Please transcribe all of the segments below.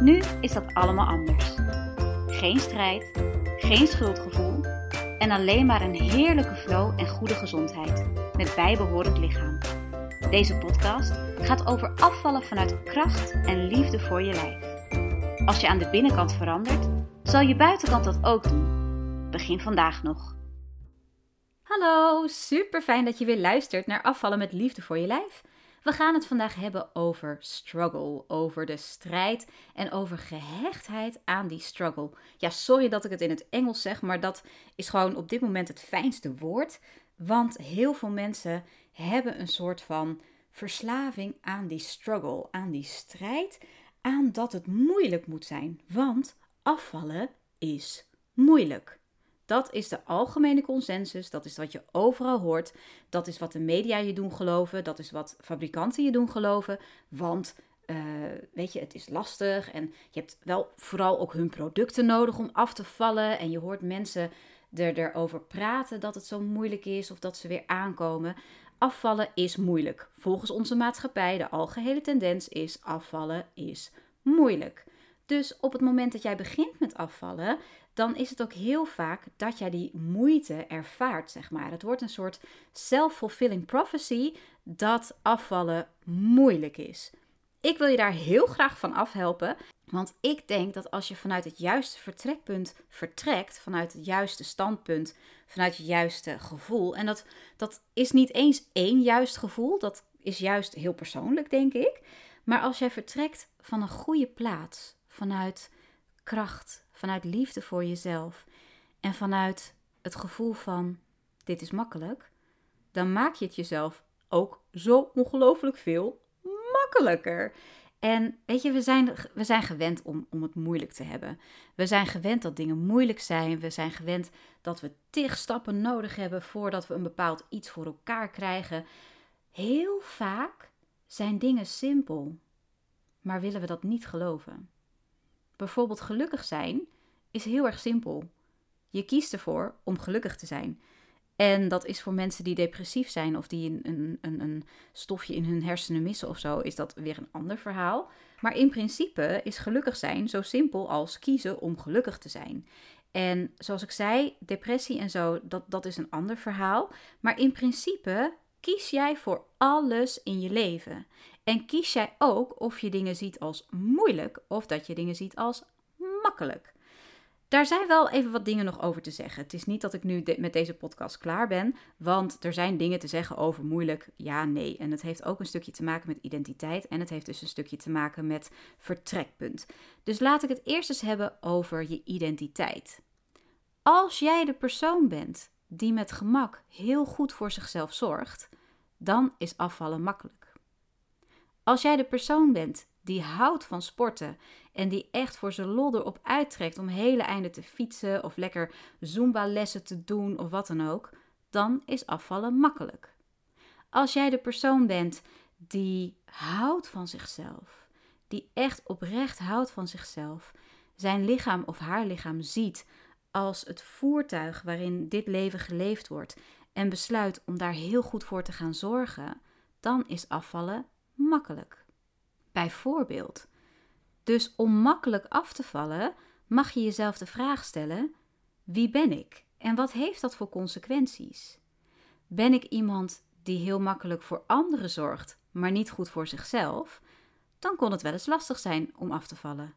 Nu is dat allemaal anders. Geen strijd, geen schuldgevoel en alleen maar een heerlijke flow en goede gezondheid met bijbehorend lichaam. Deze podcast gaat over afvallen vanuit kracht en liefde voor je lijf. Als je aan de binnenkant verandert, zal je buitenkant dat ook doen. Begin vandaag nog. Hallo, super fijn dat je weer luistert naar Afvallen met liefde voor je lijf. We gaan het vandaag hebben over struggle, over de strijd en over gehechtheid aan die struggle. Ja, sorry dat ik het in het Engels zeg, maar dat is gewoon op dit moment het fijnste woord. Want heel veel mensen hebben een soort van verslaving aan die struggle, aan die strijd, aan dat het moeilijk moet zijn. Want afvallen is moeilijk. Dat is de algemene consensus. Dat is wat je overal hoort. Dat is wat de media je doen geloven. Dat is wat fabrikanten je doen geloven. Want uh, weet je, het is lastig. En je hebt wel vooral ook hun producten nodig om af te vallen. En je hoort mensen er, erover praten dat het zo moeilijk is. Of dat ze weer aankomen. Afvallen is moeilijk. Volgens onze maatschappij, de algehele tendens is afvallen is moeilijk. Dus op het moment dat jij begint met afvallen, dan is het ook heel vaak dat jij die moeite ervaart, zeg maar. Het wordt een soort self-fulfilling prophecy dat afvallen moeilijk is. Ik wil je daar heel graag van afhelpen, want ik denk dat als je vanuit het juiste vertrekpunt vertrekt, vanuit het juiste standpunt, vanuit je juiste gevoel, en dat, dat is niet eens één juist gevoel, dat is juist heel persoonlijk, denk ik. Maar als jij vertrekt van een goede plaats, vanuit kracht, vanuit liefde voor jezelf en vanuit het gevoel van dit is makkelijk, dan maak je het jezelf ook zo ongelooflijk veel makkelijker. En weet je, we zijn, we zijn gewend om, om het moeilijk te hebben. We zijn gewend dat dingen moeilijk zijn. We zijn gewend dat we tig stappen nodig hebben voordat we een bepaald iets voor elkaar krijgen. Heel vaak zijn dingen simpel, maar willen we dat niet geloven. Bijvoorbeeld gelukkig zijn is heel erg simpel. Je kiest ervoor om gelukkig te zijn. En dat is voor mensen die depressief zijn of die een, een, een stofje in hun hersenen missen of zo, is dat weer een ander verhaal. Maar in principe is gelukkig zijn zo simpel als kiezen om gelukkig te zijn. En zoals ik zei, depressie en zo, dat, dat is een ander verhaal. Maar in principe kies jij voor alles in je leven. En kies jij ook of je dingen ziet als moeilijk of dat je dingen ziet als makkelijk. Daar zijn wel even wat dingen nog over te zeggen. Het is niet dat ik nu met deze podcast klaar ben, want er zijn dingen te zeggen over moeilijk, ja, nee. En het heeft ook een stukje te maken met identiteit en het heeft dus een stukje te maken met vertrekpunt. Dus laat ik het eerst eens hebben over je identiteit. Als jij de persoon bent die met gemak heel goed voor zichzelf zorgt, dan is afvallen makkelijk. Als jij de persoon bent die houdt van sporten en die echt voor zijn lol erop uittrekt om hele einden te fietsen of lekker Zumba-lessen te doen of wat dan ook, dan is afvallen makkelijk. Als jij de persoon bent die houdt van zichzelf, die echt oprecht houdt van zichzelf, zijn lichaam of haar lichaam ziet als het voertuig waarin dit leven geleefd wordt en besluit om daar heel goed voor te gaan zorgen, dan is afvallen makkelijk. Bijvoorbeeld. Dus om makkelijk af te vallen, mag je jezelf de vraag stellen: wie ben ik en wat heeft dat voor consequenties? Ben ik iemand die heel makkelijk voor anderen zorgt, maar niet goed voor zichzelf? Dan kon het wel eens lastig zijn om af te vallen.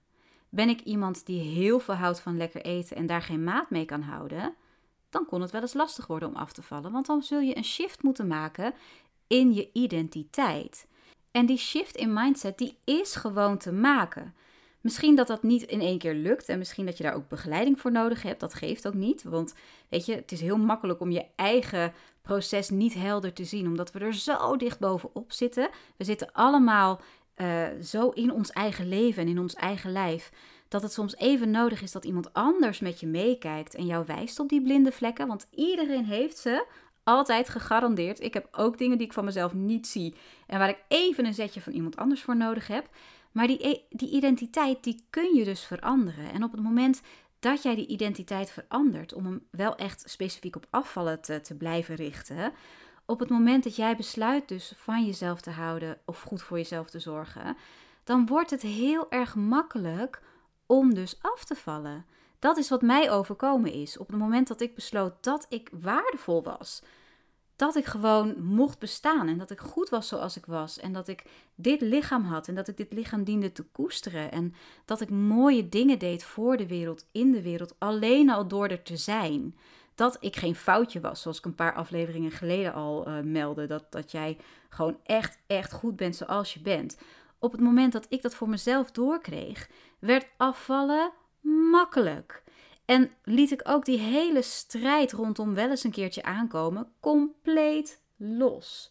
Ben ik iemand die heel veel houdt van lekker eten en daar geen maat mee kan houden? Dan kon het wel eens lastig worden om af te vallen, want dan zul je een shift moeten maken in je identiteit. En die shift in mindset, die is gewoon te maken. Misschien dat dat niet in één keer lukt en misschien dat je daar ook begeleiding voor nodig hebt. Dat geeft ook niet, want weet je, het is heel makkelijk om je eigen proces niet helder te zien, omdat we er zo dicht bovenop zitten. We zitten allemaal uh, zo in ons eigen leven en in ons eigen lijf dat het soms even nodig is dat iemand anders met je meekijkt en jou wijst op die blinde vlekken. Want iedereen heeft ze altijd gegarandeerd. Ik heb ook dingen die ik van mezelf niet zie en waar ik even een zetje van iemand anders voor nodig heb. Maar die, e, die identiteit, die kun je dus veranderen. En op het moment dat jij die identiteit verandert, om hem wel echt specifiek op afvallen te, te blijven richten, op het moment dat jij besluit dus van jezelf te houden of goed voor jezelf te zorgen, dan wordt het heel erg makkelijk om dus af te vallen. Dat is wat mij overkomen is. Op het moment dat ik besloot dat ik waardevol was, dat ik gewoon mocht bestaan en dat ik goed was zoals ik was en dat ik dit lichaam had en dat ik dit lichaam diende te koesteren en dat ik mooie dingen deed voor de wereld, in de wereld, alleen al door er te zijn. Dat ik geen foutje was, zoals ik een paar afleveringen geleden al uh, meldde. Dat, dat jij gewoon echt, echt goed bent zoals je bent. Op het moment dat ik dat voor mezelf doorkreeg, werd afvallen makkelijk. En liet ik ook die hele strijd rondom wel eens een keertje aankomen compleet los.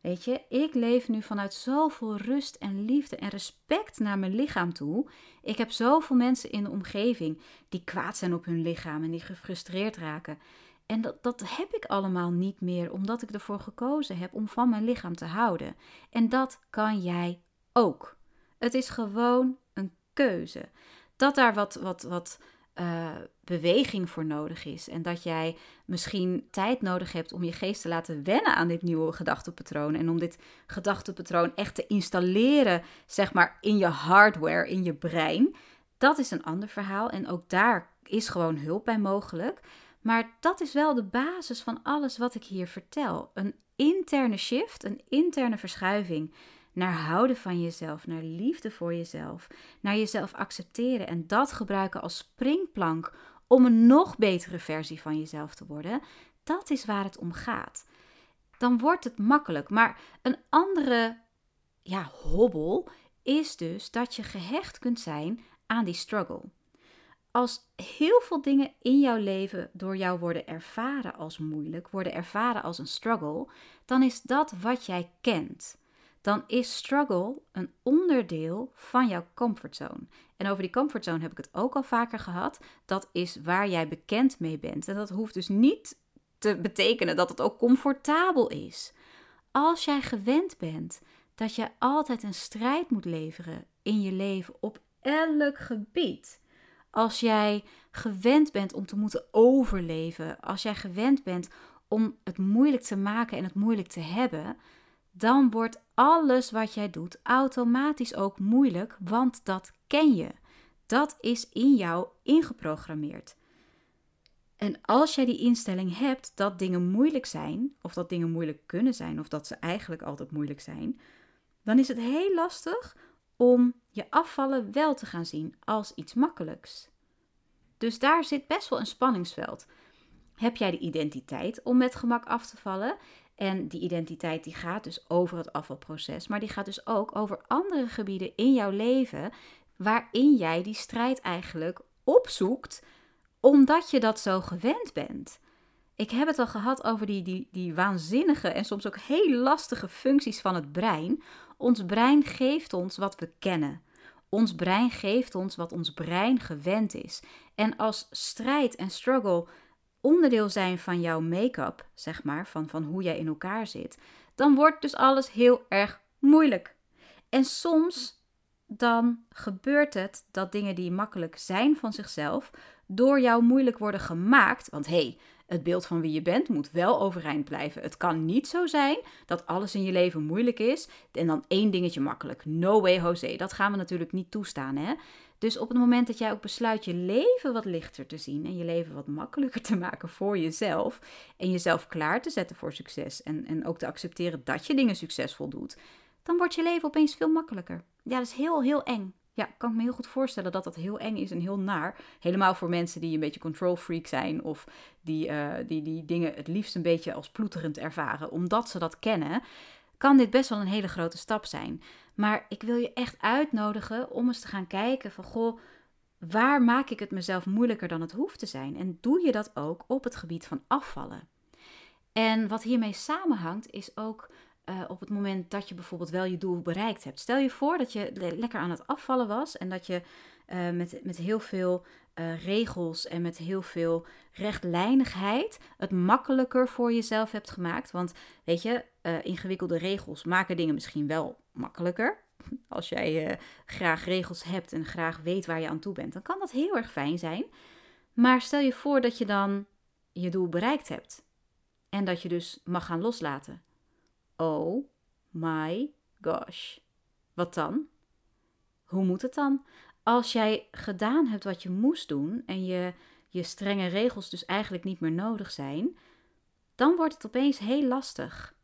Weet je, ik leef nu vanuit zoveel rust en liefde en respect naar mijn lichaam toe. Ik heb zoveel mensen in de omgeving die kwaad zijn op hun lichaam en die gefrustreerd raken. En dat, dat heb ik allemaal niet meer, omdat ik ervoor gekozen heb om van mijn lichaam te houden. En dat kan jij ook. Het is gewoon een keuze. Dat daar wat, wat, wat uh, beweging voor nodig is. En dat jij misschien tijd nodig hebt om je geest te laten wennen aan dit nieuwe gedachtepatroon. En om dit gedachtepatroon echt te installeren, zeg maar, in je hardware, in je brein. Dat is een ander verhaal. En ook daar is gewoon hulp bij mogelijk. Maar dat is wel de basis van alles wat ik hier vertel. Een interne shift, een interne verschuiving naar houden van jezelf, naar liefde voor jezelf, naar jezelf accepteren en dat gebruiken als springplank om een nog betere versie van jezelf te worden, dat is waar het om gaat. Dan wordt het makkelijk. Maar een andere ja, hobbel is dus dat je gehecht kunt zijn aan die struggle. Als heel veel dingen in jouw leven door jou worden ervaren als moeilijk, worden ervaren als een struggle, dan is dat wat jij kent dan is struggle een onderdeel van jouw comfortzone. En over die comfortzone heb ik het ook al vaker gehad. Dat is waar jij bekend mee bent. En dat hoeft dus niet te betekenen dat het ook comfortabel is. Als jij gewend bent dat je altijd een strijd moet leveren in je leven op elk gebied. Als jij gewend bent om te moeten overleven, als jij gewend bent om het moeilijk te maken en het moeilijk te hebben, dan wordt alles wat jij doet automatisch ook moeilijk, want dat ken je. Dat is in jou ingeprogrammeerd. En als jij die instelling hebt dat dingen moeilijk zijn, of dat dingen moeilijk kunnen zijn, of dat ze eigenlijk altijd moeilijk zijn, dan is het heel lastig om je afvallen wel te gaan zien als iets makkelijks. Dus daar zit best wel een spanningsveld. Heb jij de identiteit om met gemak af te vallen? En die identiteit die gaat dus over het afvalproces, maar die gaat dus ook over andere gebieden in jouw leven waarin jij die strijd eigenlijk opzoekt omdat je dat zo gewend bent. Ik heb het al gehad over die, die, die waanzinnige en soms ook heel lastige functies van het brein. Ons brein geeft ons wat we kennen. Ons brein geeft ons wat ons brein gewend is. En als strijd en struggle onderdeel zijn van jouw make-up, zeg maar, van, van hoe jij in elkaar zit, dan wordt dus alles heel erg moeilijk. En soms dan gebeurt het dat dingen die makkelijk zijn van zichzelf, door jou moeilijk worden gemaakt. Want hé, hey, het beeld van wie je bent moet wel overeind blijven. Het kan niet zo zijn dat alles in je leven moeilijk is en dan één dingetje makkelijk. No way, Jose. Dat gaan we natuurlijk niet toestaan, hè? Dus op het moment dat jij ook besluit je leven wat lichter te zien en je leven wat makkelijker te maken voor jezelf en jezelf klaar te zetten voor succes en, en ook te accepteren dat je dingen succesvol doet, dan wordt je leven opeens veel makkelijker. Ja, dat is heel, heel eng. Ja, kan ik me heel goed voorstellen dat dat heel eng is en heel naar. Helemaal voor mensen die een beetje control freak zijn of die, uh, die, die dingen het liefst een beetje als ploeterend ervaren, omdat ze dat kennen kan dit best wel een hele grote stap zijn. Maar ik wil je echt uitnodigen om eens te gaan kijken van goh, waar maak ik het mezelf moeilijker dan het hoeft te zijn? En doe je dat ook op het gebied van afvallen? En wat hiermee samenhangt is ook uh, op het moment dat je bijvoorbeeld wel je doel bereikt hebt. Stel je voor dat je lekker aan het afvallen was en dat je uh, met, met heel veel uh, regels en met heel veel rechtlijnigheid het makkelijker voor jezelf hebt gemaakt. Want weet je, ingewikkelde regels maken dingen misschien wel makkelijker. Als jij graag regels hebt en graag weet waar je aan toe bent, dan kan dat heel erg fijn zijn. Maar stel je voor dat je dan je doel bereikt hebt en dat je dus mag gaan loslaten. Oh my gosh. Wat dan? Hoe moet het dan? Als jij gedaan hebt wat je moest doen en je, je strenge regels dus eigenlijk niet meer nodig zijn, dan wordt het opeens heel lastig.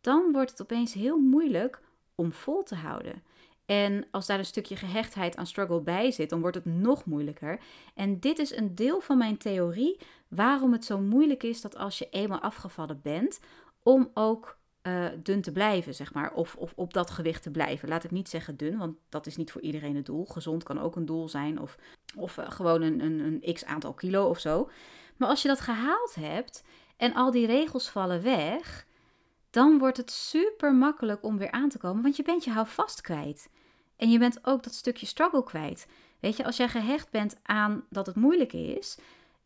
Dan wordt het opeens heel moeilijk om vol te houden. En als daar een stukje gehechtheid aan struggle bij zit, dan wordt het nog moeilijker. En dit is een deel van mijn theorie waarom het zo moeilijk is dat als je eenmaal afgevallen bent, om ook uh, dun te blijven, zeg maar. Of, of op dat gewicht te blijven. Laat ik niet zeggen dun, want dat is niet voor iedereen het doel. Gezond kan ook een doel zijn. Of, of uh, gewoon een, een, een x aantal kilo of zo. Maar als je dat gehaald hebt en al die regels vallen weg, dan wordt het super makkelijk om weer aan te komen. Want je bent je houvast kwijt. En je bent ook dat stukje struggle kwijt. Weet je, als jij gehecht bent aan dat het moeilijk is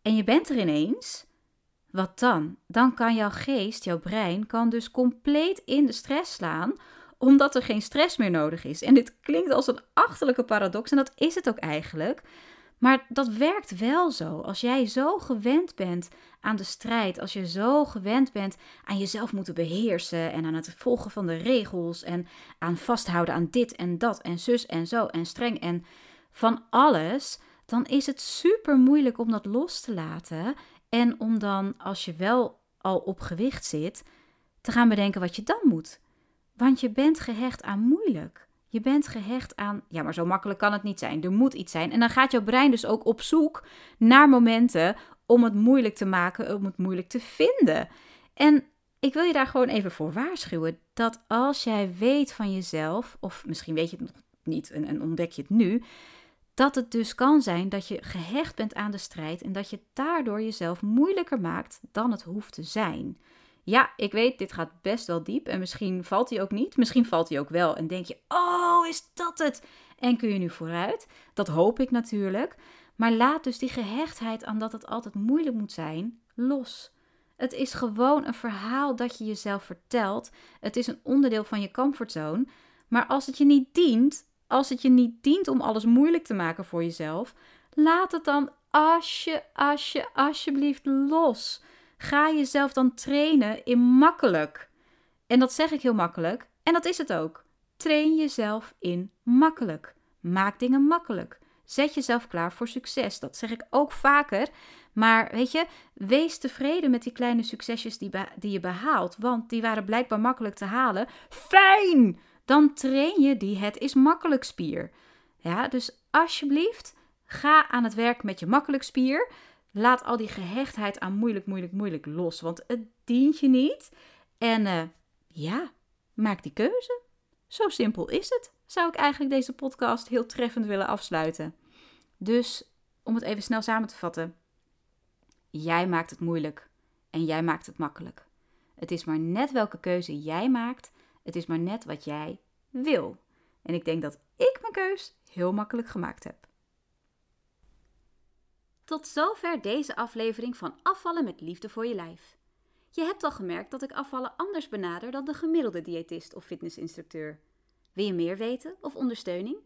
en je bent er ineens, wat dan? Dan kan jouw geest, jouw brein, kan dus compleet in de stress slaan, omdat er geen stress meer nodig is. En dit klinkt als een achterlijke paradox, en dat is het ook eigenlijk. Maar dat werkt wel zo. Als jij zo gewend bent aan de strijd, als je zo gewend bent aan jezelf moeten beheersen en aan het volgen van de regels en aan vasthouden aan dit en dat en zus en zo en streng en van alles, dan is het super moeilijk om dat los te laten en om dan, als je wel al op gewicht zit, te gaan bedenken wat je dan moet. Want je bent gehecht aan moeilijk. Je bent gehecht aan, ja, maar zo makkelijk kan het niet zijn. Er moet iets zijn. En dan gaat jouw brein dus ook op zoek naar momenten om het moeilijk te maken, om het moeilijk te vinden. En ik wil je daar gewoon even voor waarschuwen dat als jij weet van jezelf, of misschien weet je het nog niet en, en ontdek je het nu, dat het dus kan zijn dat je gehecht bent aan de strijd en dat je daardoor jezelf moeilijker maakt dan het hoeft te zijn. Ja, ik weet, dit gaat best wel diep en misschien valt hij ook niet. Misschien valt hij ook wel en denk je, oh, is dat het? En kun je nu vooruit? Dat hoop ik natuurlijk. Maar laat dus die gehechtheid aan dat het altijd moeilijk moet zijn los. Het is gewoon een verhaal dat je jezelf vertelt. Het is een onderdeel van je comfortzone. Maar als het je niet dient, als het je niet dient om alles moeilijk te maken voor jezelf, laat het dan alsje, alsje, alsjeblieft los. Ga jezelf dan trainen in makkelijk. En dat zeg ik heel makkelijk. En dat is het ook. Train jezelf in makkelijk. Maak dingen makkelijk. Zet jezelf klaar voor succes. Dat zeg ik ook vaker. Maar weet je, wees tevreden met die kleine succesjes die, die je behaalt. Want die waren blijkbaar makkelijk te halen. Fijn! dan train je die het is makkelijk spier. Ja, dus alsjeblieft, ga aan het werk met je makkelijk spier. Laat al die gehechtheid aan moeilijk, moeilijk, moeilijk los, want het dient je niet. En uh, ja, maak die keuze. Zo simpel is het. Zou ik eigenlijk deze podcast heel treffend willen afsluiten. Dus om het even snel samen te vatten. Jij maakt het moeilijk en jij maakt het makkelijk. Het is maar net welke keuze jij maakt het is maar net wat jij wil. En ik denk dat ik mijn keus heel makkelijk gemaakt heb. Tot zover deze aflevering van Afvallen met Liefde voor je lijf. Je hebt al gemerkt dat ik afvallen anders benader dan de gemiddelde diëtist of fitnessinstructeur. Wil je meer weten of ondersteuning?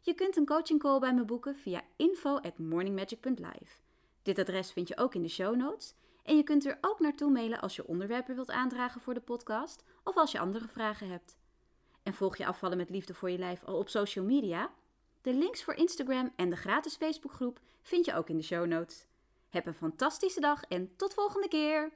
Je kunt een coaching call bij me boeken via info@morningmagic.live. Dit adres vind je ook in de show notes en je kunt er ook naartoe mailen als je onderwerpen wilt aandragen voor de podcast of als je andere vragen hebt. En volg je afvallen met liefde voor je lijf al op social media? De links voor Instagram en de gratis Facebookgroep vind je ook in de show notes. Heb een fantastische dag en tot volgende keer!